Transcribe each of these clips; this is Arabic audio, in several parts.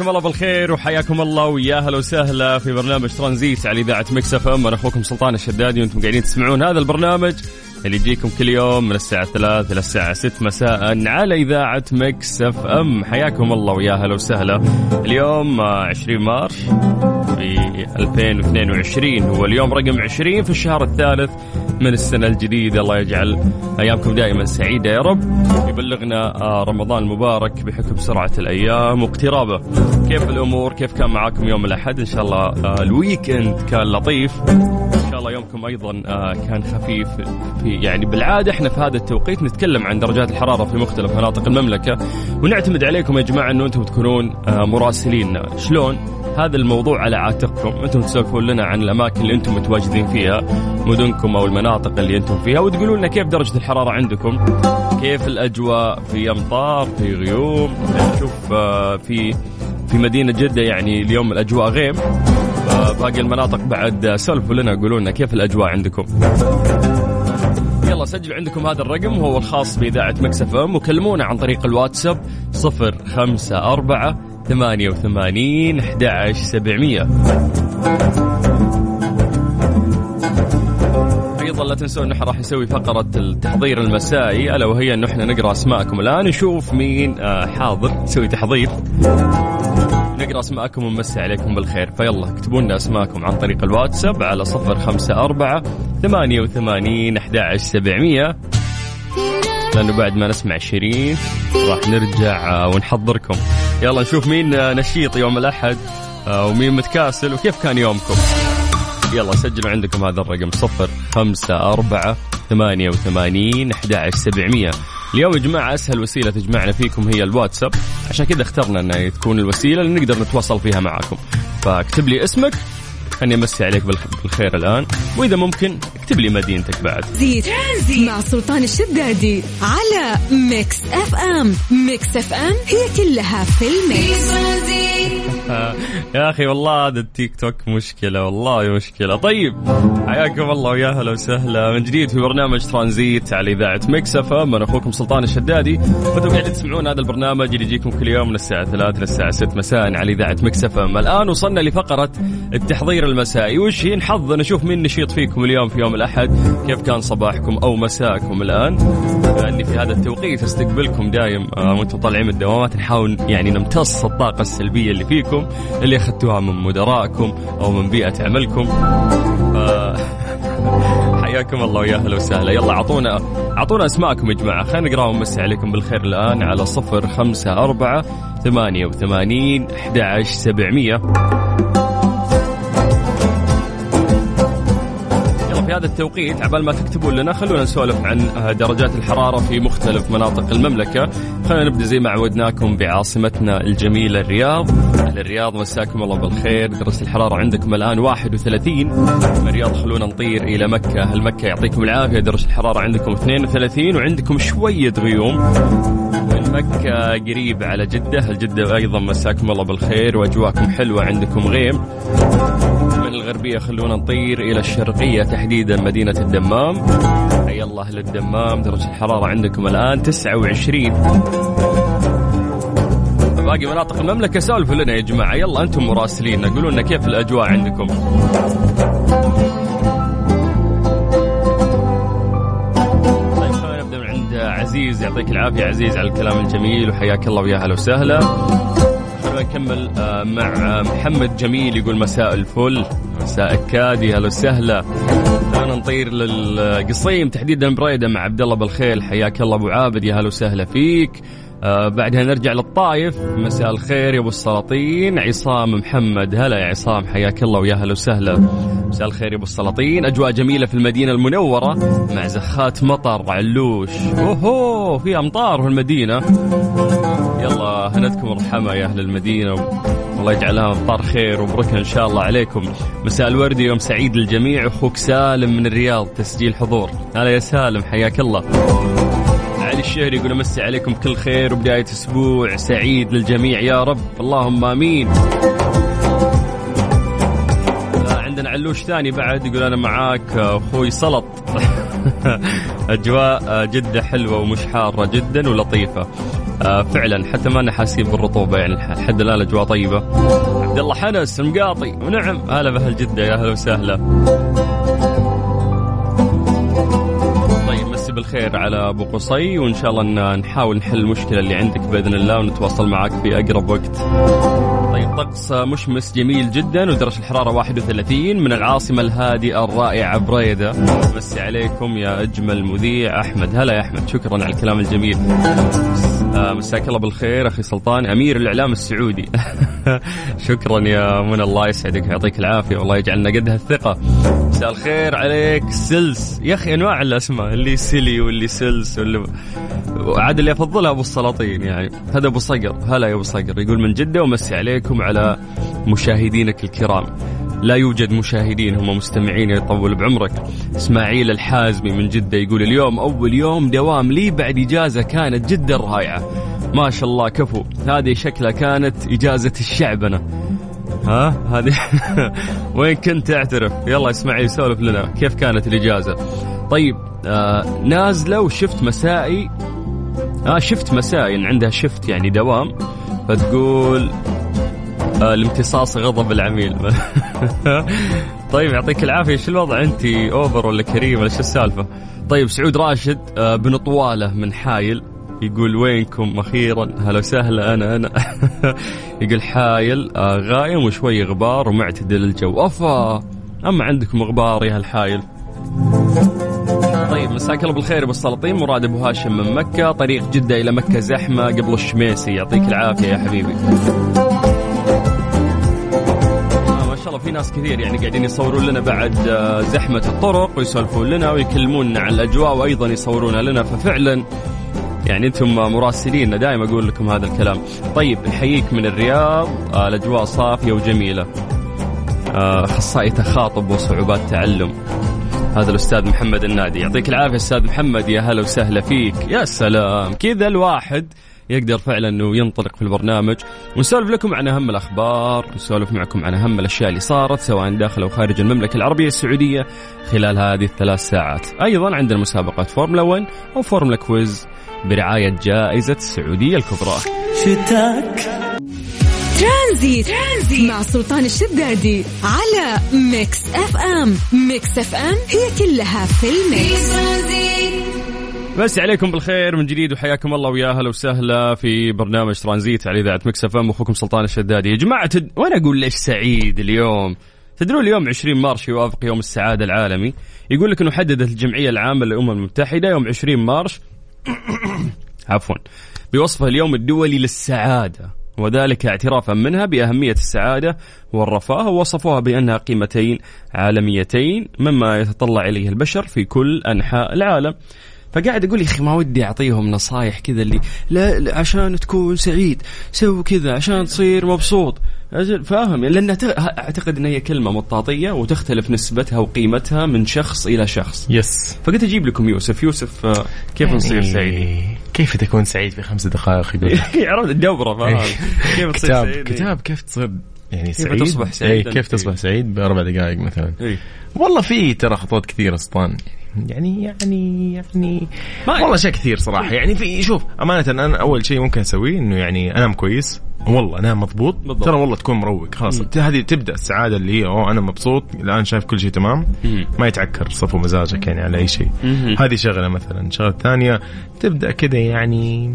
مساكم الله بالخير وحياكم الله ويا أهلا وسهلا في برنامج ترانزيت على إذاعة Mix FM. أنا أخوكم سلطان الشدادي وأنتم قاعدين تسمعون هذا البرنامج اللي يجيكم كل يوم من الساعة 3 إلى الساعة 6 مساء على إذاعة Mix FM. حياكم الله ويا أهلا وسهلا. اليوم 20 March في 2022 هو اليوم رقم 20 في الشهر الثالث من السنة الجديدة. الله يجعل أيامكم دائما سعيدة يا رب. يبلغنا آه، رمضان المبارك بحكم سرعة الأيام واقترابه. كيف الأمور؟ كيف كان معاكم يوم الأحد؟ إن شاء الله آه، ال weekend كان لطيف. الله يومكم أيضا آه، كان خفيف. في يعني بالعادة إحنا في هذا التوقيت نتكلم عن درجات الحرارة في مختلف مناطق المملكة ونعتمد عليكم يا جماعة أنه أنتم تكونون مراسلين شلون؟ هذا الموضوع على عاتقكم. أنتم تسولفون لنا عن الأماكن اللي أنتم متواجدين فيها مدنكم أو المناطق اللي أنتم فيها وتقولوا لنا كيف درجة الحرارة عندكم؟ كيف الأجواء في أمطار في غيوم؟ نشوف آه، في في مدينة جدة يعني اليوم الأجواء غيم. باقي المناطق بعد سولفوا لنا قولوا لنا كيف الأجواء عندكم؟ يلا سجلوا عندكم هذا الرقم وهو الخاص بإذاعة مكسف أم وكلمونا عن طريق الواتساب صفر خمسة أربعة ثمانية وثمانين أحد سبعمية. أيضا لا تنسون انه راح نسوي فقرة التحضير المسائي ألا وهي انه إحنا نقرأ أسماءكم. الآن نشوف مين آه، حاضر نسوي تحضير. نقرأ أسماءكم ونمسي عليكم بالخير. فيلا اكتبوا لنا أسماءكم عن طريق الواتساب على صفر خمسة أربعة ثمانية وثمانين أحد سبعمية. لأنه بعد ما نسمع شيرين راح نرجع ونحضركم. يلا نشوف مين نشيط يوم الأحد ومين متكاسل وكيف كان يومكم. يلا سجلوا عندكم هذا الرقم صفر خمسة أربعة ثمانية وثمانين أحد سبعمية. اليوم يا جماعة أسهل وسيلة تجمعنا فيكم هي الواتساب. عشان كذا اخترنا أنها تكون الوسيلة اللي نقدر نتواصل فيها معكم فاكتب لي اسمك خليني أمسي عليك بالخير الآن. وإذا ممكن اكتب لي مدينتك بعد. ترانزيت مع سلطان الشدادي على Mix FM. Mix FM هي كلها في ال mix. يا أخي والله هذا التيك توك مشكلة والله مشكلة. طيب حياكم الله ويا أهلا وسهلا. من جديد في برنامج ترانزيت على إذاعة Mix FM. أنا أخوكم سلطان الشدادي. وأنتم قاعدين تسمعون هذا البرنامج اللي يجيكم كل يوم من الساعة 3 للساعه 6 مساء على إذاعة Mix FM. الآن وصلنا لفقرة التحضير المسائي. وش هي؟ نحظ نشوف مين نشيط فيكم اليوم في يوم الأحد. كيف كان صباحكم أو مساءكم الآن؟ لأني في هذا التوقيت استقبلكم دايم آه، وأنتم طالعين من الدوامات. نحاول يعني نمتص الطاقة السلبية اللي فيكم اللي أخذتوها من مدراءكم أو من بيئة عملكم. آه، حياكم الله ويا أهلا وسهلا. يلا اعطونا أعطونا أسماءكم يا جماعة. خلينا نقرأ ونمسي عليكم بالخير الآن على صفر خمسة أربعة ثمانية وثمانين أحد عشر سبعمية. في هذا التوقيت عبال ما تكتبون لنا خلونا نسولف عن درجات الحرارة في مختلف مناطق المملكة. خلينا نبدأ زي ما عودناكم بعاصمتنا الجميلة الرياض. أهل الرياض مساكم الله بالخير. درجة الحرارة عندكم الآن 31 من الرياض خلونا نطير إلى مكة. أهل مكة يعطيكم العافية. درجة الحرارة عندكم 32 وعندكم شوية غيوم. مكة قريب على جدة. الجدة أيضا مساكم الله بالخير. وأجواكم حلوة عندكم غيم. الغربية. خلونا نطير إلى الشرقية تحديدا مدينة الدمام. حي الله أهل الدمام درجة الحرارة عندكم الآن 29 باقي مناطق المملكة سولفوا لنا يا جماعة. يلا أنتم مراسلين قولوا لنا كيف الأجواء عندكم. طيب عند عزيز. يعطيك العافية عزيز على الكلام الجميل وحياك الله ويا هلا وسهلا. نكمل آه، مع محمد جميل يقول مساء الفل مساء الكادي هلا وسهلا. خلونا نطير للقصيم تحديدا بريدة مع عبد الله بالخيل حياك الله أبو عابد يا هلا وسهلا فيك. آه بعدها نرجع للطايف مساء الخير يا أبو السلاطين. عصام محمد هلا يا عصام حياك الله ويا هلا وسهلا. مساء الخير يا أبو السلاطين. أجواء جميلة في المدينة المنورة مع زخات مطر علوش أوهو في أمطار في المدينة. هنتكم الرحمة يا أهل المدينة. الله يجعلها مطار خير وبركه إن شاء الله عليكم. مساء الورد يوم سعيد للجميع. أخوك سالم من الرياض تسجيل حضور. هلا يا سالم حياك الله. علي الشهري يقول أمسي عليكم كل خير وبداية أسبوع سعيد للجميع. يا رب اللهم آمين. عندنا علوش ثاني بعد يقول أنا معاك أخوي سلط. أجواء جدة حلوة ومش حارة جدا ولطيفة. آه فعلا حتى ما إحنا حاسين بالرطوبة يعني لحد الآن الأجواء طيبة. عبد الله حنس المقاطي ونعم. هلا باهل جدة يا أهلا وسهلا. طيب مسي بالخير على أبو قصي وإن شاء الله إن نحاول نحل المشكلة اللي عندك بإذن الله ونتواصل معك في أقرب وقت. طيب طقس مشمس جميل جدا ودرجة الحرارة 31 من العاصمة الهادئة الرائعة بريدة. مسي عليكم يا أجمل مذيع أحمد. هلا يا أحمد شكرا على الكلام الجميل. آه، مساك الله بالخير أخي سلطان أمير الإعلام السعودي. شكرا يا منى الله يسعدك ويعطيك العافية والله يجعلنا قد هالثقة. مساء الخير عليك سلس. يا أخي أنواع الأسماء اللي سلي واللي سلس واللي عاد اللي أفضلها أبو السلاطين يعني. هذا أبو صقر هلا يا أبو صقر. يقول من جدة ومسي عليكم على مشاهدينك الكرام. لا يوجد مشاهدين هم مستمعين يطول بعمرك. إسماعيل الحازمي من جدة يقول اليوم أول يوم دوام لي بعد إجازة كانت جدا رائعة. ما شاء الله كفو. هذه شكلها كانت إجازة الشعبنة ها؟ هذه وين كنت أعترف؟ يلا إسماعيل سولف لنا. كيف كانت الإجازة؟ طيب آه نازلة وشفت مسائي. آه شفت مسائي عندها شفت يعني دوام. فتقول الامتصاص غضب العميل. طيب يعطيك العافية. شو الوضع؟ أنت أوفر ولا كريم ولا شو السالفة؟ طيب سعود راشد آه بن طوالة من حايل يقول وينكم أخيرا؟ هلا وسهلا أنا أنا. يقول حايل آه غايم وشوي غبار ومعتدل الجو. أفا! أما عندكم غبار يا هالحايل. طيب مساك الله بالخير أبو السلاطين. مراد أبو هاشم من مكة. طريق جدة إلى مكة زحمة قبل الشميسي. يعطيك العافية يا حبيبي. في ناس كثير يعني قاعدين يصورون لنا بعد زحمة الطرق ويسولفون لنا ويكلموننا عن الأجواء وأيضا يصورون لنا ففعلا يعني أنتم مراسلين. دائما أقول لكم هذا الكلام. طيب نحييك من الرياض. الأجواء صافية وجميلة. أخصائي تخاطب وصعوبات تعلم. هذا الأستاذ محمد النادي. يعطيك العافية أستاذ محمد. يا هلا وسهلا فيك. يا سلام. كذا الواحد يقدر فعلا إنه ينطلق في البرنامج. ونسولف لكم عن أهم الأخبار نسولف معكم عن أهم الأشياء اللي صارت سواء داخل أو خارج المملكة العربية السعودية خلال هذه الثلاث ساعات. أيضا عندنا مسابقات فورمولا 1 أو Formula Quiz برعاية جائزة السعودية الكبرى. شتاك. ترانزيت. ترانزيت مع سلطان الشدادي على Mix FM. Mix FM هي كلها في ال mix. أمسي عليكم بالخير من جديد وحياكم الله ويا أهلا وسهلا في برنامج ترانزيت على إذاعة مكس أف إم. أخوكم سلطان الشدادي. يا جماعة تد... وأنا أقول ليش سعيد اليوم؟ تدرون اليوم 20 March يوافق يوم السعادة العالمي. يقول لك إنه حددت الجمعية العامة للأمم المتحدة يوم 20 March عفوا. بوصفه اليوم الدولي للسعادة وذلك اعترافا منها بأهمية السعادة والرفاه ووصفوها بأنها قيمتين عالميتين مما يتطلع إليه البشر في كل أنحاء العالم. فقاعد أقول يا أخي ما ودي أعطيهم نصايح كذا اللي لا, لا عشان تكون سعيد. سوي كذا عشان تصير مبسوط. فاهم؟ لأن أعتقد إن هي كلمة مطاطية وتختلف نسبتها وقيمتها من شخص إلى شخص. yes. فقلت أجيب لكم يوسف. يوسف كيف يعني نصير سعيد كيف تكون سعيد في خمس دقائق يقول؟ عرفت الدورة فاهم؟ كيف تصير كتاب سعيد كتاب كيف تصير؟ يعني سعيد؟ كيف تصبح سعيد كيف تصبح سعيد بأربع دقائق مثلا؟ إيه؟ والله في ترى خطوات كثيرة سلطان يعني يعني يعني والله اشياء كثير صراحة. يعني في شوف أمانة أنا أول شيء ممكن أسويه إنه يعني أنام كويس. والله انام مضبوط. بالضبط. ترى والله تكون مروق خلاص. هذه تبدأ السعادة اللي هي أوه أنا مبسوط الآن شايف كل شيء تمام. مم. ما يتعكر صفو مزاجك يعني على أي شيء. هذه شغلة مثلا. الشغله الثانية تبدأ كذا يعني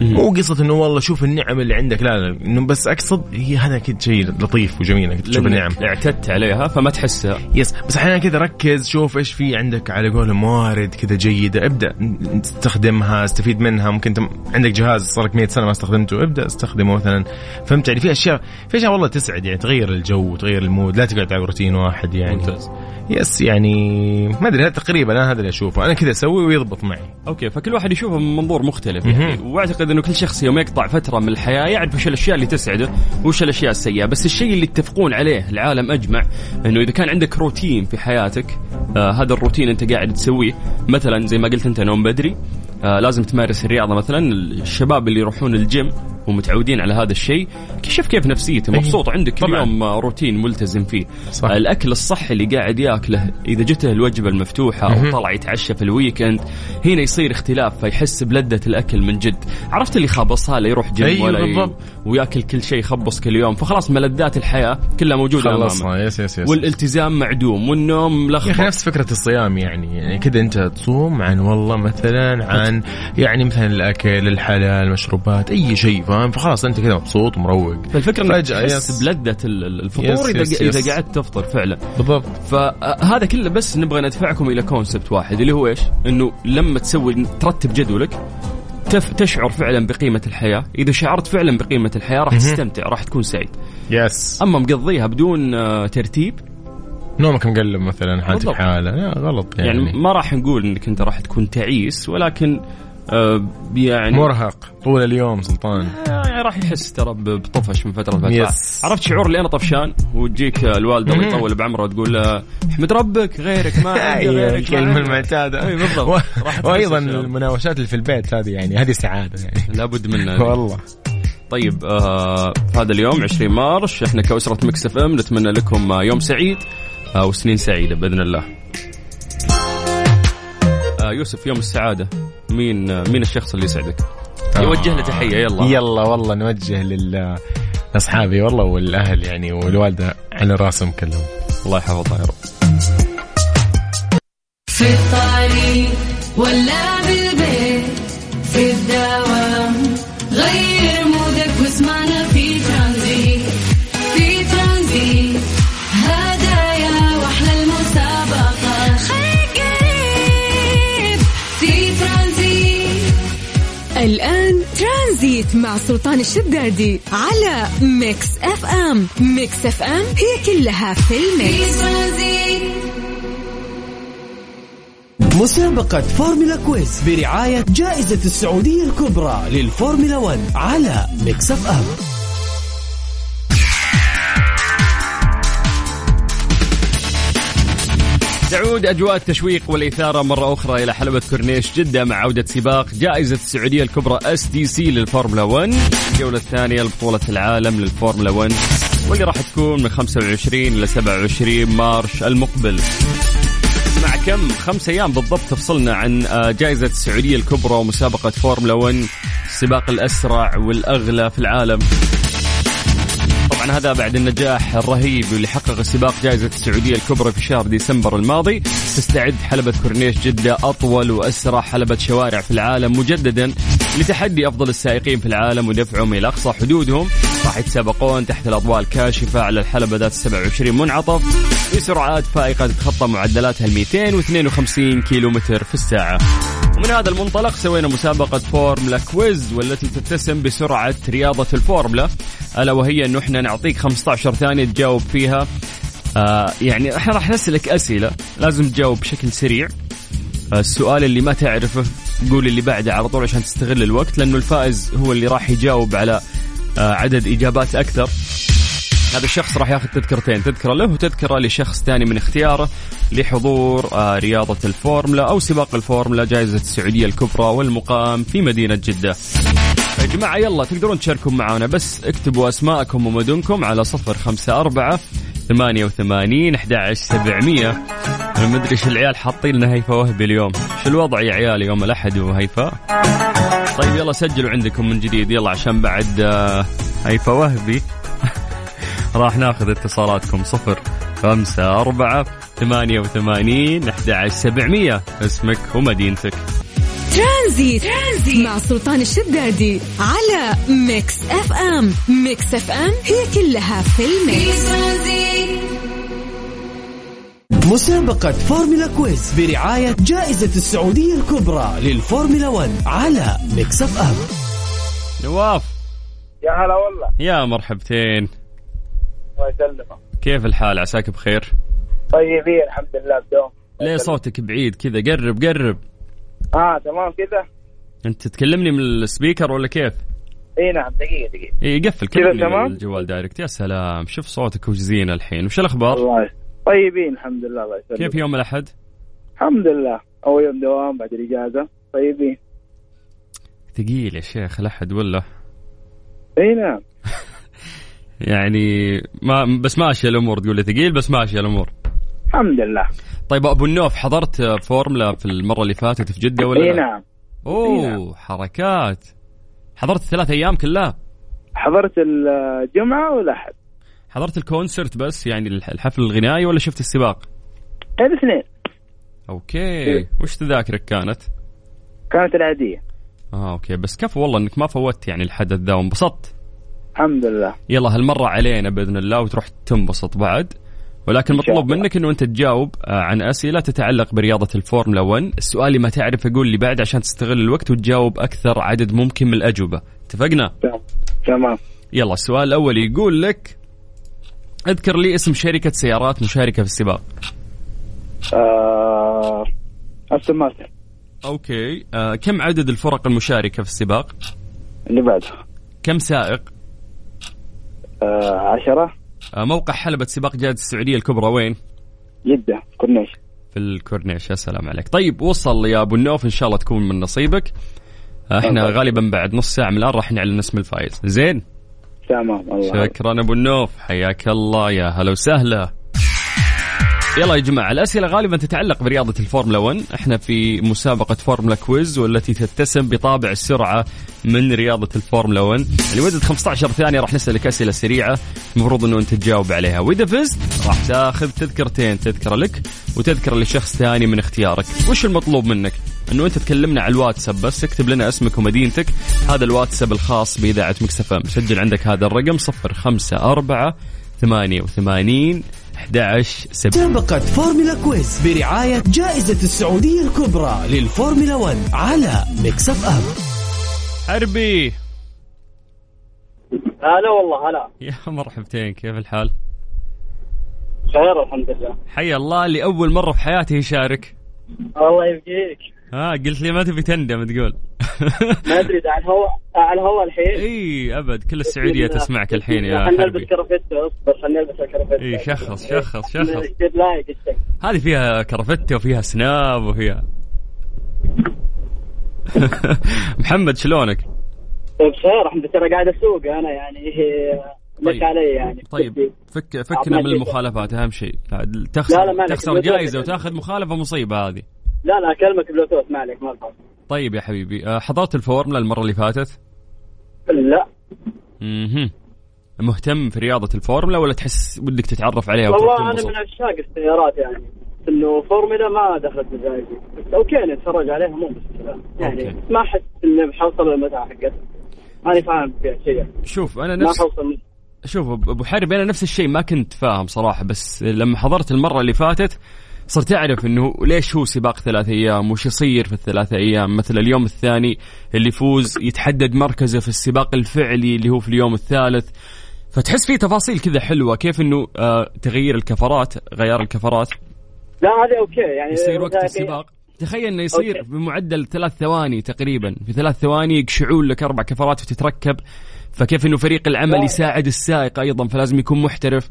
مو قصة إنه والله شوف النعم اللي عندك لا لا إنه بس أقصد هي هذا أكيد شيء لطيف وجميل إنك تشوف النعم. اعتدت عليها فما تحسها. yes بس أحيانا كذا ركز شوف إيش في عندك على قولهم موارد كذا جيدة. ابدأ تستخدمها استفيد منها. ممكن انت عندك جهاز صار لك 100 سنة ما استخدمته ابدأ استخدمه مثلا. فهمت يعني في اشياء في أشياء والله تسعد يعني تغير الجو وتغير ال mood لا تقعد على روتين واحد يعني. ممتاز. yes يعني ما أدري تقريبا أنا هذا اللي أشوفه. أنا كذا أسوي ويضبط معي. okay فكل واحد يشوفه من منظور مختلف يعني. وأعتقد اعتقد إنه كل شخص يوم يقطع فترة من الحياة يعرف وش الأشياء اللي تسعده وش الأشياء السيئة. بس الشيء اللي يتفقون عليه العالم أجمع إنه إذا كان عندك روتين في حياتك آه هذا الروتين أنت قاعد تسويه. مثلا زي ما قلت أنت نوم بدري آه لازم تمارس الرياضة مثلا. الشباب اللي يروحون الجيم ومتعودين على هذا الشيء. شوف كيف نفسيته إيه. مبسوط. عندك كل يوم روتين ملتزم فيه. صح. الأكل الصحي اللي قاعد ياكله إذا جته الوجبة المفتوحة أو طلع يتعشى في ال weekend هنا يصير اختلاف فيحس بلذة الأكل من جد. عرفت اللي خابصها لا يروح جيم أيوه ولا ي... وياكل كل شيء يخبص كل يوم. فخلاص ملذات الحياة كلها موجودة أمامه. yes yes yes. والالتزام معدوم والنوم لخبط. يا أخي نفس فكرة الصيام يعني. يعني كذا أنت تصوم عن والله مثلا عن يعني مثلا الأكل الحلال المشروبات أي شيء. فاهم فخلاص أنت كذا مبسوط ومروق. فالفكرة إنك تحس بلذة الفطور yes إذا yes إذا قعدت تفطر فعلا. بالضبط. فهذا كله بس نبغى ندفعكم إلى concept واحد اللي هو إيش؟ إنه لما تسوي ترتب جدولك تف تشعر فعلا بقيمة الحياة. إذا شعرت فعلا بقيمة الحياة راح تستمتع راح تكون سعيد. yes. أما مقضيها بدون آه، ترتيب؟ نومك مقلب مثلا حالتك حالة. لا غلط يعني. يعني. ما راح نقول إنك أنت راح تكون تعيس ولكن يعني مرهق. طول اليوم سلطان. يعني راح يحس ترى بطفش من فترة لفترة. عرفت شعور اللي أنا طفشان وتجيك الوالدة الله يطول بعمره وتقول له أحمد ربك غيرك ما عندي غيرك الكلمة المعتادة. اي بالضبط. وأيضا المناوشات اللي في البيت هذه يعني هذه سعادة يعني. لابد منها. والله. طيب آه هذا اليوم 20 March إحنا كأسرة Mix FM نتمنى لكم يوم سعيد آه وسنين سعيدة بإذن الله. آه يوسف يوم السعادة مين مين الشخص اللي يسعدك؟ آه. يوجه له تحية يلا يلا والله نوجه لل أصحابي والله والأهل يعني والوالدة على راسهم كلهم الله يحفظها يا رب في الطريق ولا بالبيت ترانزيت مع سلطان الشدادي على Mix FM. Mix FM هي كلها في ال mix. مسابقة فورمولا quiz برعاية جائزة السعودية الكبرى للفورمولا 1 على Mix FM. تعود أجواء التشويق والإثارة مرة أخرى إلى حلبة كورنيش جدة مع عودة سباق جائزة السعودية الكبرى STC للفورمولا 1 الجولة الثانية لبطولة العالم للفورمولا 1 واللي راح تكون من 25 إلى 27 March المقبل. مع كم؟ خمس أيام بالضبط تفصلنا عن آه، جائزة السعودية الكبرى ومسابقة فورمولا 1 السباق الأسرع والأغلى في العالم. طبعا هذا بعد النجاح الرهيب اللي حقق سباق جائزة السعودية الكبرى في شهر ديسمبر الماضي. تستعد حلبة كورنيش جدة أطول وأسرع حلبة شوارع في العالم مجددا لتحدي أفضل السائقين في العالم ودفعهم إلى أقصى حدودهم. راح يتسابقون تحت الأضواء الكاشفة على الحلبة ذات 27 منعطف بسرعات فائقة تتخطى معدلاتها ال 252 كيلومتر في الساعة. ومن هذا المنطلق سوينا مسابقة فورمولا quiz والتي تتسم بسرعة رياضة الفورمولا ألا وهي أنه إحنا نعطيك 15 ثانية تجاوب فيها. آه يعني إحنا راح نسألك أسئلة لازم تجاوب بشكل سريع. آه السؤال اللي ما تعرفه قول اللي بعده على طول عشان تستغل الوقت لأنه الفائز هو اللي راح يجاوب على آه عدد إجابات أكثر. هذا الشخص راح ياخذ تذكرتين تذكرة له وتذكرة لشخص ثاني من اختياره لحضور آه، رياضة الفورمولا أو سباق الفورمولا جائزة السعودية الكبرى والمقام في مدينة جدة. يا جماعة يلا تقدرون تشاركون معنا بس اكتبوا أسماءكم ومدنكم على صفر خمسة أربعة ثمانية وثمانين أحد سبعمية. أنا مدري إيش العيال حاطين لنا هيفا وهبي اليوم. شو الوضع يا عيال يوم الأحد وهيفا طيب يلا سجلوا عندكم من جديد يلا عشان بعد آه، هيفا وهبي. راح ناخذ اتصالاتكم صفر خمسة أربعة ثمانية وثمانين أحد سبعمية. اسمك ومدينتك. Tranzit. Tranzit مع سلطان الشدادي على Mix FM. Mix FM هي كلها في ال mix. مسابقة فورمولا quiz برعاية جائزة السعودية الكبرى للفورمولا 1 على Mix FM. نواف. يا هلا والله. يا مرحبتين. الله يسلمك. كيف الحال؟ عساك بخير؟ طيبين الحمد لله بدوم ليه صوتك بعيد كذا؟ قرب قرب. آه تمام كذا. أنت تكلمني من ال speaker ولا كيف؟ إي نعم دقيقة دقيقة. إي قفل كلمني الجوال direct. يا سلام شوف صوتك وش زين الحين. وش الأخبار؟ الله طيبين الحمد لله الله يسلمك. كيف يوم الأحد؟ الحمد لله. أول يوم دوام بعد الإجازة. طيبين. ثقيل يا شيخ الأحد ولا؟ إي نعم. يعني ما بس ماشيه الأمور تقول لي ثقيل بس ماشيه الأمور. الحمد لله. طيب أبو النوف حضرت فورمولا في المرة اللي فاتت في جدة ولا إي نعم. أوه نعم. حركات. حضرت الثلاث أيام كلها؟ حضرت الجمعة والأحد. حضرت ال concert بس يعني الحفل الغنائي ولا شفت السباق؟ الاثنين okay. وش تذاكرك كانت؟ كانت العادية. آه okay. بس كفو والله إنك ما فوتت يعني الحدث ذا وانبسطت. الحمد لله. يلا هالمرة علينا بإذن الله وتروح تنبسط بعد. ولكن مطلوب منك إنه أنت تجاوب آه، عن أسئلة تتعلق برياضة الفورمولا 1 السؤال اللي ما تعرفه قول لي بعده عشان تستغل الوقت وتجاوب أكثر عدد ممكن من الأجوبة. اتفقنا؟ تمام. يلا السؤال الأول يقول لك اذكر لي اسم شركة سيارات مشاركة في السباق. آه... أستون مارتن. Okay. آه كم عدد الفرق المشاركة في السباق؟ اللي بعده كم سائق؟ عشرة. آه موقع حلبة سباق جائزة السعودية الكبرى وين؟ جدة كورنيش. في الكورنيش يا سلام عليك. طيب وصل يا أبو النوف إن شاء الله تكون من نصيبك. آه، إحنا غالبا بعد نص ساعة من الآن راح نعلن اسم الفايز زين؟ تمام الله. شكرا أبو النوف. حياك الله يا هلا وسهلا. يلا يا جماعة الأسئلة غالبا تتعلق برياضة الفورمولا 1 إحنا في مسابقة Formula Quiz والتي تتسم بطابع السرعة من رياضة الفورمولا 1 لمدة 15 ثانية راح نسألك أسئلة سريعة المفروض أنه أنت تجاوب عليها. وإذا فزت راح تاخذ تذكرتين تذكرة لك وتذكرة لشخص ثاني من اختيارك. وش المطلوب منك؟ إنه أنت تكلمنا على الواتساب بس اكتب لنا اسمك ومدينتك. هذا الواتساب الخاص بإذاعة Mix FM سجل عندك هذا الرقم 054 88 11 سبعة. مسابقة Formula Quiz برعاية جائزة السعودية الكبرى للفورمولا 1 على Mix FM حربي هلا والله هلا. يا مرحبتين كيف الحال؟ خير الحمد لله. حيا الله اللي أول مرة في حياته يشارك. الله يبقيك. ها قلت لي ما تبي تندم تقول. ما أدري على الهواء على الهواء الحين؟ إي أبد. كل السعودية تسمعك الحين يا خلينا نلبس كرافتة أصبر خلينا نلبس الكرافتة إي شخص شخص شخص. هذه فيها كرافتة وفيها سناب وفيها. محمد شلونك؟ بخير الحمد لله قاعد أسوق أنا يعني. طيب. علي يعني. طيب فك فكنا من المخالفات أهم شيء. تخسر لا لا تخسر جائزه وتاخذ مخالفة مصيبة هذه. لا لا أكلمك بلوتوث ما عليك ما طيب يا حبيبي آه، حضرت الفورمولا المره اللي فاتت؟ لا. أها مهتم في رياضة الفورمولا ولا تحس ودك تتعرف عليها والله أنا من عشاق السيارات يعني. إنه فورمولا ما دخلت مزاجي بس okay نتفرج عليها مو مشكله يعني okay. ما أحس إني بحصل المتعه حقتها. ماني فاهم فيها شيء. شوف أنا نفس ما حوصل شوف ابو حرب أنا نفس الشيء ما كنت فاهم صراحة بس لما حضرت المرة اللي فاتت صرت أعرف إنه ليش هو سباق ثلاث أيام؟ وش يصير في الثلاث أيام؟ مثل اليوم الثاني اللي يفوز يتحدد مركزه في السباق الفعلي اللي هو في اليوم الثالث. فتحس في تفاصيل كذا حلوة. كيف إنه آه تغيير الكفرات غيار الكفرات؟ لا هذا أوكي. يعني يصير وقت السباق. تخيل إنه يصير okay. بمعدل ثلاث ثواني تقريبا. في ثلاث ثواني يقشعون لك أربع كفرات وتتركب. فكيف إنه فريق العمل يساعد السائق أيضا فلازم يكون محترف.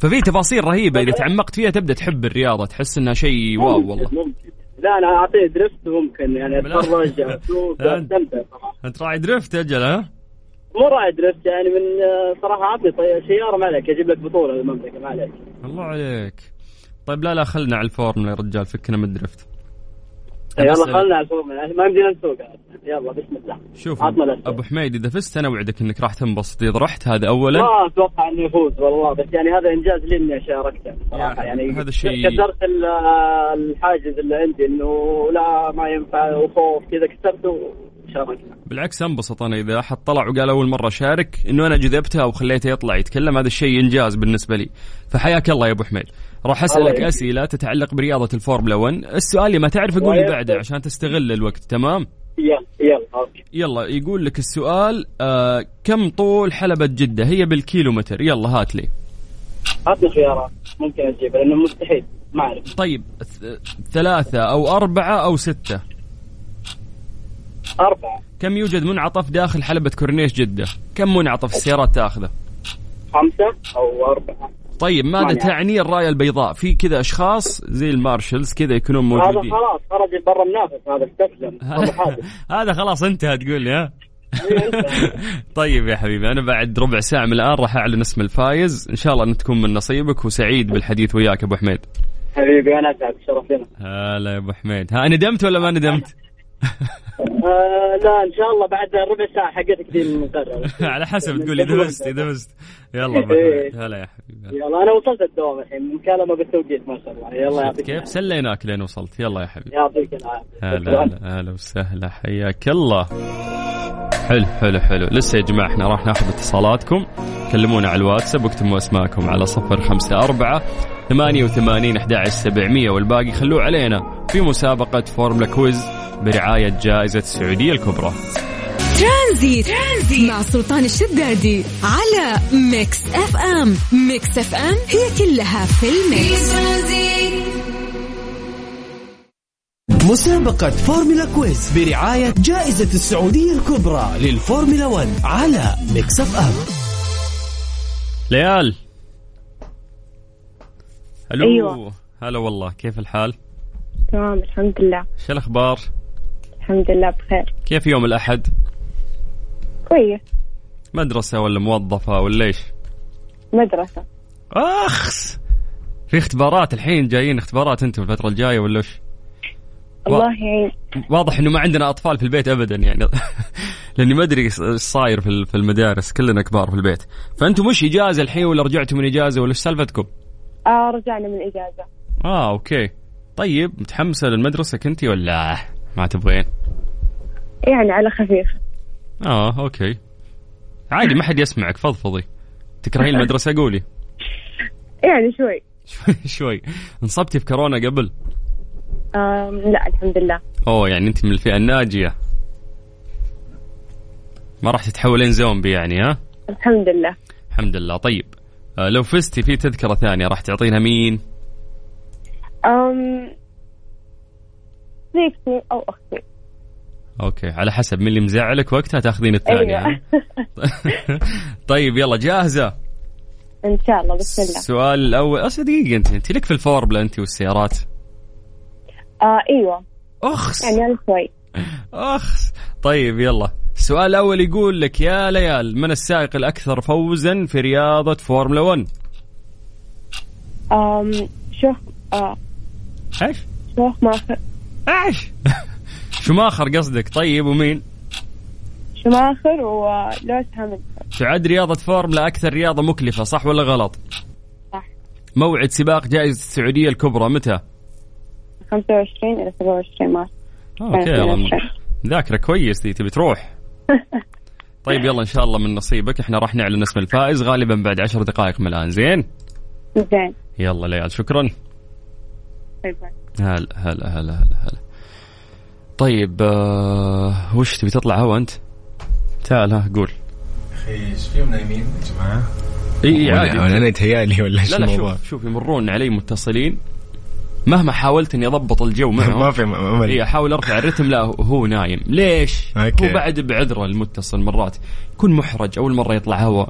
ففي تفاصيل رهيبة إذا تعمقت فيها تبدأ تحب الرياضة تحس إنها شيء wow والله. ممكن. لا أنا أعطيه drift ممكن يعني أتفرج اسوق أستمتع أنت راعي drift أجل ها؟ مو راعي drift يعني من صراحة اعطي سياره ما عليك أجيب لك بطولة للمملكه ما عليك. الله عليك. طيب لا لا خلنا على الفورمولا يا رجال فكنا من ال drift. يلا خلنا الفورمولا ما يمدينا نسوق يلا بسم الله. شوف أبو حميد إذا فزت أنا اوعدك إنك راح تنبسط. إذا رحت هذا اولا. ما أتوقع إني أفوز والله بس يعني هذا إنجاز لي إني شاركت صراحة. يعني هذا الشيء كسرت الحاجز اللي عندي إنه لا ما ينفع وخوف كذا كسرته شاركنا بالعكس أنبسط أنا. إذا أحد طلع وقال أول مرة شارك إنه أنا جذبته أو خليته يطلع يتكلم هذا الشيء إنجاز بالنسبة لي. فحياك الله يا أبو حميد. راح أسألك أسئلة تتعلق برياضة الفورمولا 1 السؤال اللي ما تعرف قول لي بعده عشان تستغل الوقت تمام؟ يلا يلا okay. يلا يقول لك السؤال آه كم طول حلبة جدة؟ هي بالكيلومتر. يلا هات لي. هات لي خيارات. ممكن أجيبها لأنه مستحيل. ما أعرف. طيب ثلاثة أو أربعة أو ستة. أربعة. كم يوجد منعطف داخل حلبة كورنيش جدة؟ كم منعطف السيارات تاخذه؟ خمسة أو أربعة. طيب ماذا تعني الراية البيضاء؟ في كذا أشخاص زي ال marshals كذا يكونون موجودين. هذا خلاص خرج برا النافذ هذا استسلم. هذا خلاص انتهى تقول لي ها؟ طيب يا حبيبي أنا بعد ربع ساعة من الآن راح أعلن اسم الفايز. إن شاء الله أن تكون من نصيبك وسعيد بالحديث وياك أبو حميد. حبيبي أنا أسعد شرف لنا هلا يا أبو حميد. ها ندمت ولا ما ندمت؟ آه لا إن شاء الله بعد ربع ساعة حقتك دي المقررة. على حسب تقول اذا فزت اذا فزت يلا حميد هلا يا حبيبي يلا أنا وصلت الدوام الحين. مكالمه بالتوقيت ما شاء الله. يلا يعطيك كيف؟ سليناك لين وصلت. يلا يا حبيبي. يعطيك العافية. هلا هلا هلا وسهلا. حياك الله. حلو حلو حلو. لسه يا جماعة إحنا راح ناخذ اتصالاتكم. كلمونا على الواتساب واكتبوا أسماءكم على صفر خمسة أربعة ثمانية وثمانين أحد سبعمية والباقي خلوه علينا في مسابقة Formula Quiz برعاية جائزة السعودية الكبرى. ترانزيت. ترانزيت مع سلطان الشدادي على Mix FM. Mix FM هي كلها في ال mix. مسابقة Formula Quiz برعاية جائزة السعودية الكبرى للفورمولا 1 على Mix FM. ليال. ألو أيوة. هلا والله كيف الحال؟ تمام الحمد لله شو الأخبار؟ الحمد لله بخير كيف يوم الأحد؟ كويس مدرسة ولا موظفة ولا إيش؟ مدرسة أخس في اختبارات الحين جايين اختبارات أنتم الفترة الجاية ولا إيش؟ الله يعين واضح إنه ما عندنا أطفال في البيت ابدا يعني لأني ما أدري إيش صاير في المدارس كلنا كبار في البيت فأنتم مش إجازة الحين ولا رجعتوا من إجازة ولا إيش سالفتكم؟ آه رجعنا من اجازه آه okay. طيب متحمسة للمدرسة كنتي ولا ما تبغين؟ يعني على خفيف. آه okay. عادي ما حد يسمعك. فضفضي تكرهين المدرسة؟ قولي. يعني شوي. شوي انصبتي في كورونا قبل؟ لا الحمد لله. أوه يعني أنت من الفئة الناجية. ما راح تتحولين زومبي يعني ها؟ الحمد لله. الحمد لله. طيب. آه لو فزتي في تذكرة ثانية راح تعطينها مين؟ أم صديقتي أو أختي okay على حسب من اللي مزعلك وقتها تاخذين الثانية أيوة. طيب يلا جاهزة؟ إن شاء الله بسم الله السؤال الأول أصل دقيقة أنت أنت لك في الفورمولا أنت والسيارات؟ آه أيوه أخس يعني شوي أخس طيب يلا السؤال الأول يقول لك يا ليال من السائق الأكثر فوزا في رياضة فورمولا 1؟ أم شوف آه إيش؟ شوف ماخر إيش؟ شوماخر قصدك طيب ومين؟ شوماخر ولويس هاملتون تعد رياضة فورمولا أكثر رياضة مكلفة صح ولا غلط؟ صح موعد سباق جائزة السعودية الكبرى متى؟ 25 إلى 27 مارس أوكي ذاكرة كويس دي تبي تروح طيب يلا إن شاء الله من نصيبك إحنا راح نعلن اسم الفائز غالبا بعد عشر دقائق من الآن زين؟ زين يلا ليال شكرا هلا هلا هلا هلا هلا طيب آه وش تبي تطلع هوا أنت؟ تعال ها قول أخي إيش فيهم نايمين يا جماعة؟ اي عادي أنا يتهيألي ولا إيش لا الموضوع؟ شوف شوف يمرون علي متصلين مهما حاولت إني أضبط الجو معهم ما في امل اي أحاول أرفع الرتم لا هو نايم ليش؟ okay. هو بعد بعذره المتصل مرات يكون محرج أول مرة يطلع هوا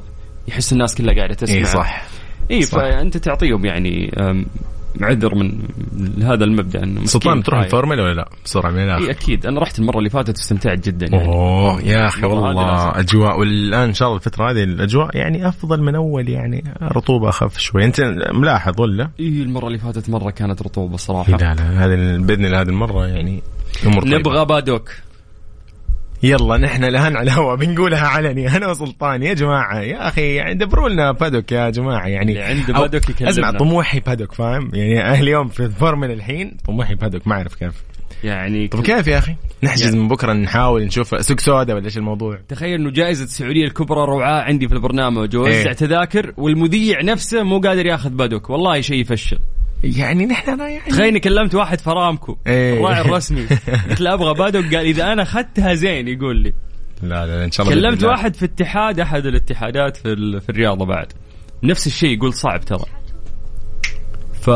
يحس الناس كلها قاعدة تسمع اي صح اي. فأنت تعطيهم يعني عذر من هذا المبدأ إنه سلطان تروح. الفورمولا ولا لا؟ بسرعة من إي الآخر أكيد أنا رحت المرة اللي فاتت واستمتعت جدا يعني أوه يا أخي والله. أجواء والآن إن شاء الله الفترة هذه الأجواء يعني أفضل من أول يعني رطوبة أخف شوي أنت ملاحظ ولا؟ إي المرة اللي فاتت مرة كانت رطوبة صراحة لا لا هذه بإذن الله هذه المرة يعني. نبغى paddock يلا نحن الآن على الهواء بنقولها علني. أنا وسلطان يا جماعة يا أخي يعني دبروا لنا paddock يا جماعة. يعني اللي عنده paddock يكلمنا. أسمع طموحي paddock فاهم؟ يعني اليوم في الفورمولا الحين طموحي paddock. ما أعرف كيف. يعني طب كيف يا أخي؟ نحجز يعني- من بكرة نحاول نشوف سوق سودا ولا إيش الموضوع. تخيل إنه جائزة السعودية الكبرى رعاة عندي في البرنامج. ووزع إيه. تذاكر والمذيع نفسه مو قادر ياخذ بادوك. والله شيء يفشل. يعني نحن يعني تخيل اني كلمت واحد فرامكو إيه. الراعي الرسمي. قلت له أبغى بادوك قال إذا أنا أخذتها زين يقول لي. لا لا إن شاء الله كلمت. واحد في اتحاد أحد الاتحادات في ال- في الرياضة بعد. نفس الشيء يقول صعب ترى. ف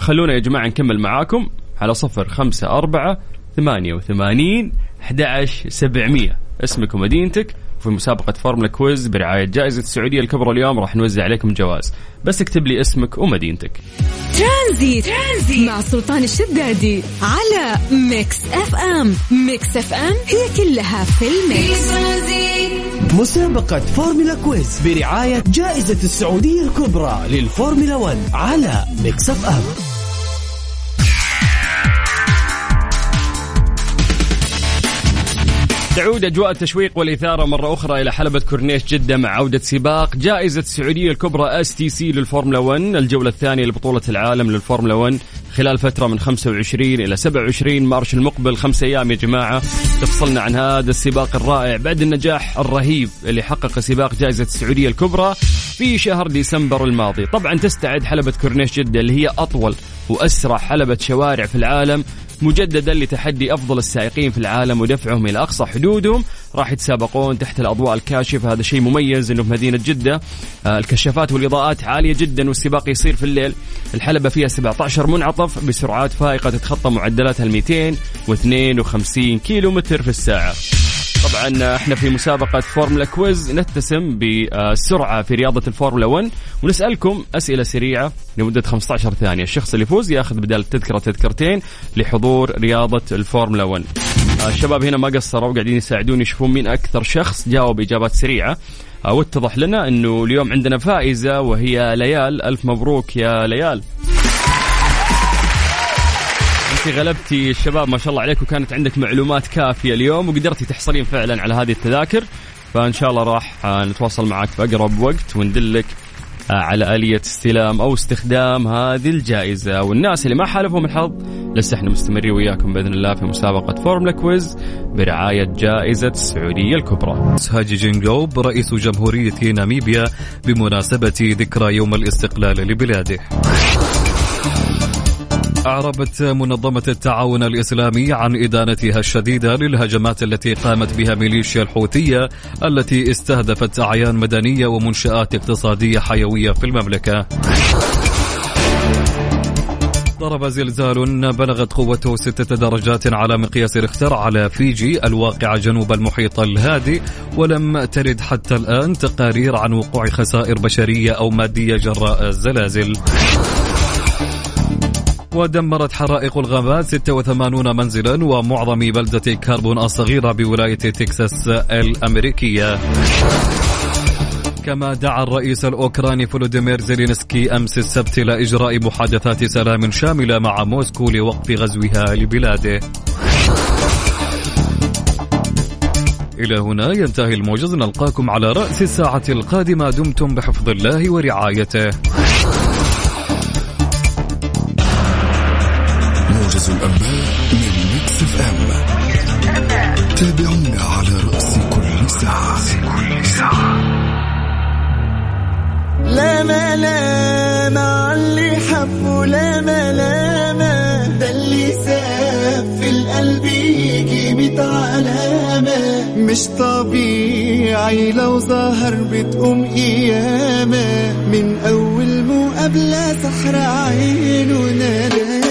خلونا يا جماعة نكمل معاكم. على صفر خمسة أربعة ثمانية وثمانين 11700 اسمك ومدينتك. في مسابقة فورمولا quiz برعاية جائزة السعودية الكبرى اليوم راح نوزع عليكم جوائز. بس اكتب لي اسمك ومدينتك. Tranzit, Tranzit. مع سلطان الشدادي على Mix FM Mix FM هي كلها في ال mix. مسابقة فورمولا quiz برعاية جائزة السعودية الكبرى للفورمولا 1 على Mix FM تعود أجواء التشويق والإثارة مرة أخرى إلى حلبة كورنيش جدة مع عودة سباق. جائزة السعودية الكبرى STC للفورمولا 1 الجولة الثانية لبطولة العالم للفورمولا 1 خلال فترة من 25 إلى 27 March المقبل خمس أيام يا جماعة. تفصلنا عن هذا السباق الرائع. بعد النجاح الرهيب اللي حقق سباق جائزة السعودية الكبرى في شهر ديسمبر الماضي. طبعا تستعد حلبة كورنيش جدة اللي هي أطول وأسرع حلبة شوارع في العالم مجددا لتحدي أفضل السائقين في العالم ودفعهم إلى أقصى حدودهم. راح يتسابقون تحت الأضواء الكاشفة. هذا شيء مميز إنه في مدينة جدة آه، الكشافات والإضاءات عالية جدا والسباق يصير في الليل. الحلبة فيها 17 منعطف بسرعات فائقة تتخطى معدلاتها ال 252 كيلو متر في الساعة. طبعا إحنا في مسابقة فورمولا quiz نتسم بالسرعة في رياضة الفورمولا 1 ونسألكم أسئلة سريعة لمدة 15 ثانية. الشخص اللي يفوز يأخذ بدال التذكرة تذكرتين لحضور رياضة الفورمولا 1 الشباب هنا ما قصروا قاعدين يساعدون يشوفون مين أكثر شخص جاوب إجابات سريعة. واتضح لنا أنه اليوم عندنا فائزة وهي ليال. ألف مبروك يا ليال. انت غلبتي الشباب ما شاء الله عليك وكانت عندك معلومات كافية اليوم وقدرتي تحصلين فعلا على هذه التذاكر. فإن شاء الله راح نتواصل معك أقرب وقت وندلك آه، على آلية استلام أو استخدام هذه الجائزة. والناس اللي ما حالفهم الحظ لسه إحنا مستمرين وياكم بإذن الله في مسابقة فورمولا quiz برعاية جائزة السعودية الكبرى. هاجي جينجوب رئيس جمهورية ناميبيا بمناسبة ذكرى يوم الاستقلال لبلاده. أعربت منظمة التعاون الإسلامي عن إدانتها الشديدة للهجمات التي قامت بها ميليشيا الحوثية التي استهدفت أعيان مدنية ومنشآت اقتصادية حيوية في المملكة. ضرب زلزال بلغت قوته ستة درجات على مقياس ريختر على فيجي الواقعة جنوب المحيط الهادي ولم ترد حتى الآن تقارير عن وقوع خسائر بشرية أو مادية جراء الزلازل. ودمرت حرائق الغابات 86 منزلا ومعظم بلدة كاربون الصغيرة بولاية تكساس الأمريكية. كما دعا الرئيس الأوكراني فلوديمير زيلينسكي أمس السبت إلى إجراء محادثات سلام شاملة مع موسكو لوقف غزوها لبلاده. إلى هنا ينتهي الموجز نلقاكم على رأس الساعة القادمة. دمتم بحفظ الله ورعايته. موجز الأنباء من Mix F M. تابعونا على رأس كل ساعة. لا ما لا مع اللي حبه لا ما لا ما ده اللي ساب في القلب يجي ميت علامة. مش طبيعي لو ظهر بتقوم قيامة. من أول مقابلة سحر عينه ناداني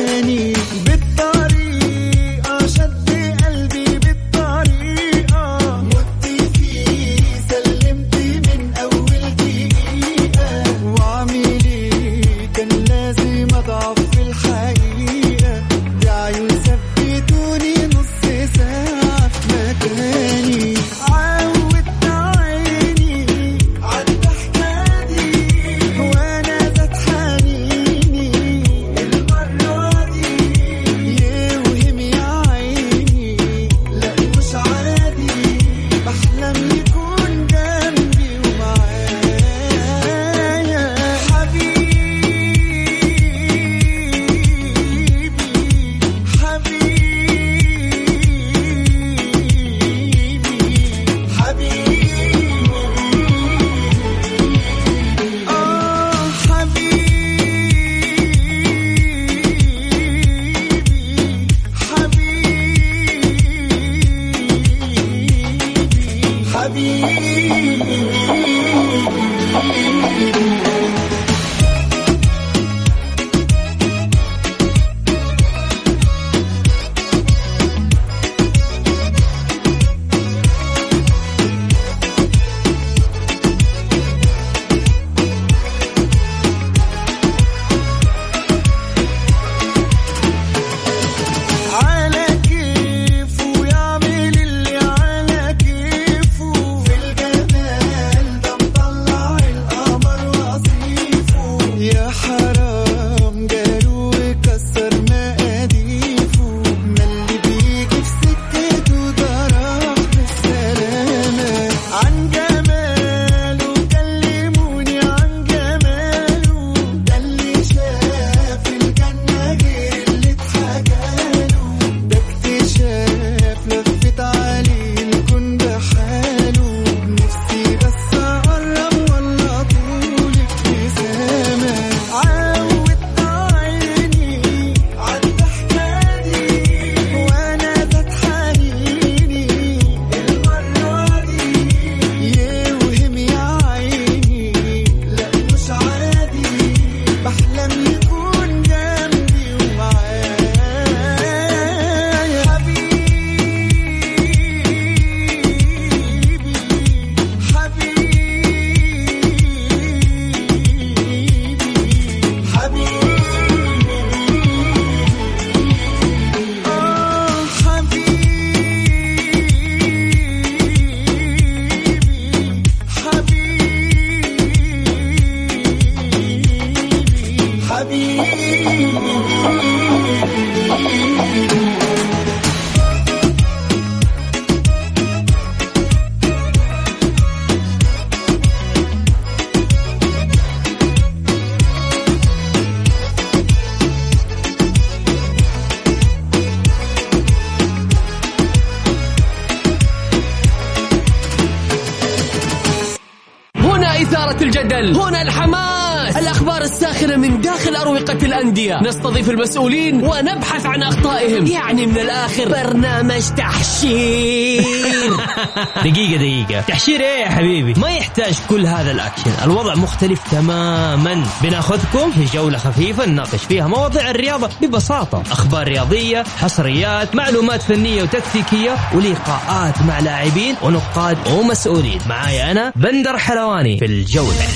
Yeah. نستضيف المسؤولين ونبحث عن أخطائهم. يعني من الآخر برنامج تحشير. دقيقة دقيقة. تحشير إيه يا حبيبي؟ ما يحتاج كل هذا الأكشن. الوضع مختلف تماما. بناخذكم في جولة خفيفة نناقش فيها مواضيع الرياضة ببساطة. أخبار رياضية حصريات معلومات فنية وتكتيكية ولقاءات مع لاعبين ونقاد ومسؤولين. معاي أنا بندر حلواني في الجولة.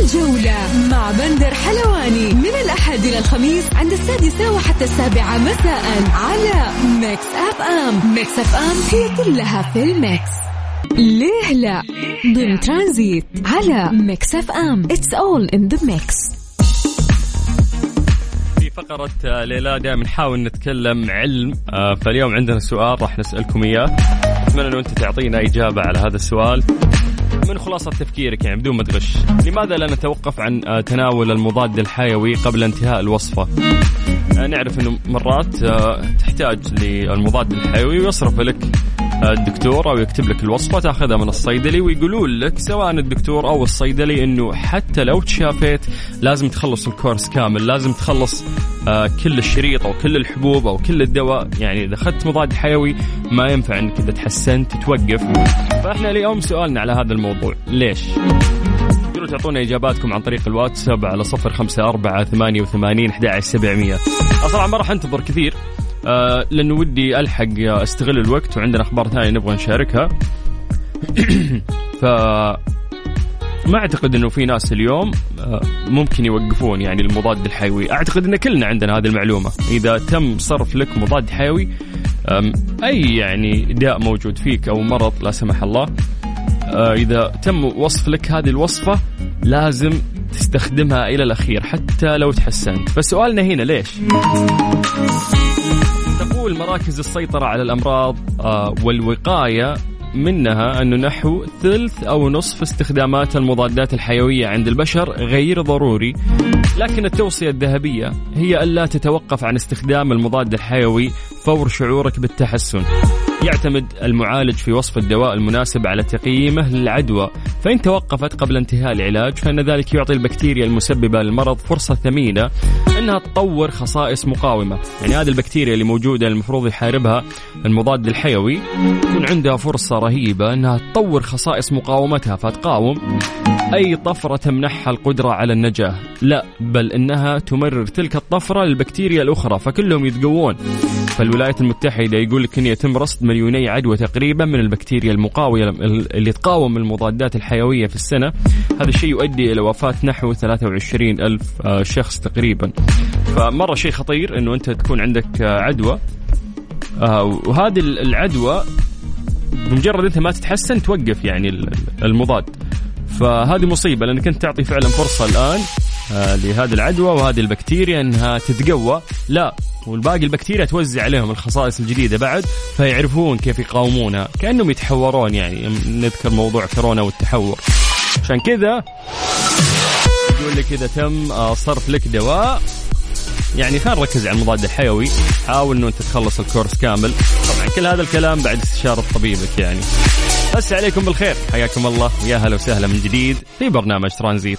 الجولة مع بندر حلواني. من الأحد إلى الخميس عند السادسة وحتى السابعة مساء على Mix FM. Mix FM هي كلها في ال mix. ليه لا؟ ضمن ترانزيت على Mix FM. It's all in the mix. فقرة ليلى دائما نحاول نتكلم علم آه، فاليوم عندنا سؤال راح نسألكم إياه. أتمنى أنه أنت تعطينا إجابة على هذا السؤال. من خلاصة تفكيرك يعني بدون ما تغش لماذا لا نتوقف عن آه، تناول المضاد الحيوي قبل انتهاء الوصفة؟ آه، نعرف أنه مرات آه، تحتاج للمضاد الحيوي ويصرف لك الدكتور أو يكتب لك الوصفة تأخذها من الصيدلي ويقولون لك سواء الدكتور أو الصيدلي إنه حتى لو تشافيت لازم تخلص الكورس كامل لازم تخلص كل الشريط أو كل الحبوب أو كل الدواء. يعني إذا أخذت مضاد حيوي ما ينفع إنك إذا تحسنت توقف فإحنا اليوم سؤالنا على هذا الموضوع ليش؟ تقدروا تعطونا إجاباتكم عن طريق الواتساب على صفر خمسة أربعة ثمانية وثمانين أحد سبعمية. صراحة ما راح أنتظر كثير. آه لأنه ودي ألحق أستغل الوقت وعندنا أخبار ثانية نبغى نشاركها. ف ما أعتقد إنه في ناس اليوم آه، ممكن يوقفون يعني المضاد الحيوي. أعتقد إن كلنا عندنا هذه المعلومة. إذا تم صرف لك مضاد حيوي أي يعني داء موجود فيك أو مرض لا سمح الله آه، إذا تم وصف لك هذه الوصفة لازم تستخدمها إلى الأخير حتى لو تحسنت. فسؤالنا هنا ليش؟ تقول مراكز السيطرة على الأمراض آه، والوقاية منها أنه نحو ثلث أو نصف استخدامات المضادات الحيوية عند البشر غير ضروري لكن التوصية الذهبية هي ألا تتوقف عن استخدام المضاد الحيوي فور شعورك بالتحسن. يعتمد المعالج في وصف الدواء المناسب على تقييمه للعدوى. فإن توقفت قبل انتهاء العلاج فإن ذلك يعطي البكتيريا المسببة للمرض فرصة ثمينة أنها تطور خصائص مقاومة. يعني هذه البكتيريا اللي موجودة المفروض يحاربها المضاد الحيوي يكون عندها فرصة رهيبة أنها تطور خصائص مقاومتها فتقاوم أي طفرة تمنحها القدرة على النجاة. لا بل أنها تمرر تلك الطفرة للبكتيريا الأخرى فكلهم يتقوون. فالولايات المتحدة يقول لك أن يتم رصد مليوني عدوى تقريبا من البكتيريا المقاوية اللي تقاوم المضادات الحيوية في السنة. هذا الشيء يؤدي إلى وفاة نحو 23 ألف آه، شخص تقريبا. فمرة شيء خطير أنه أنت تكون عندك آه، عدوى. آه، وهذه العدوى بمجرد أنت ما تتحسن توقف يعني المضاد. فهذه مصيبة لأنك أنت تعطي فعلا فرصة الآن آه لهذه العدوى وهذه البكتيريا إنها تتقوى. لا والباقي البكتيريا توزع عليهم الخصائص الجديدة بعد فيعرفون كيف يقاومونها. كأنهم يتحورون يعني نذكر موضوع كورونا والتحور. عشان كذا يقول لك إذا تم آه، صرف لك دواء. يعني خلينا نركز على المضاد الحيوي. حاول إنه أنت تخلص الكورس كامل. طبعا كل هذا الكلام بعد استشارة طبيبك يعني. بس عليكم بالخير. حياكم الله. ويا هلا وسهلا من جديد في برنامج ترانزيت.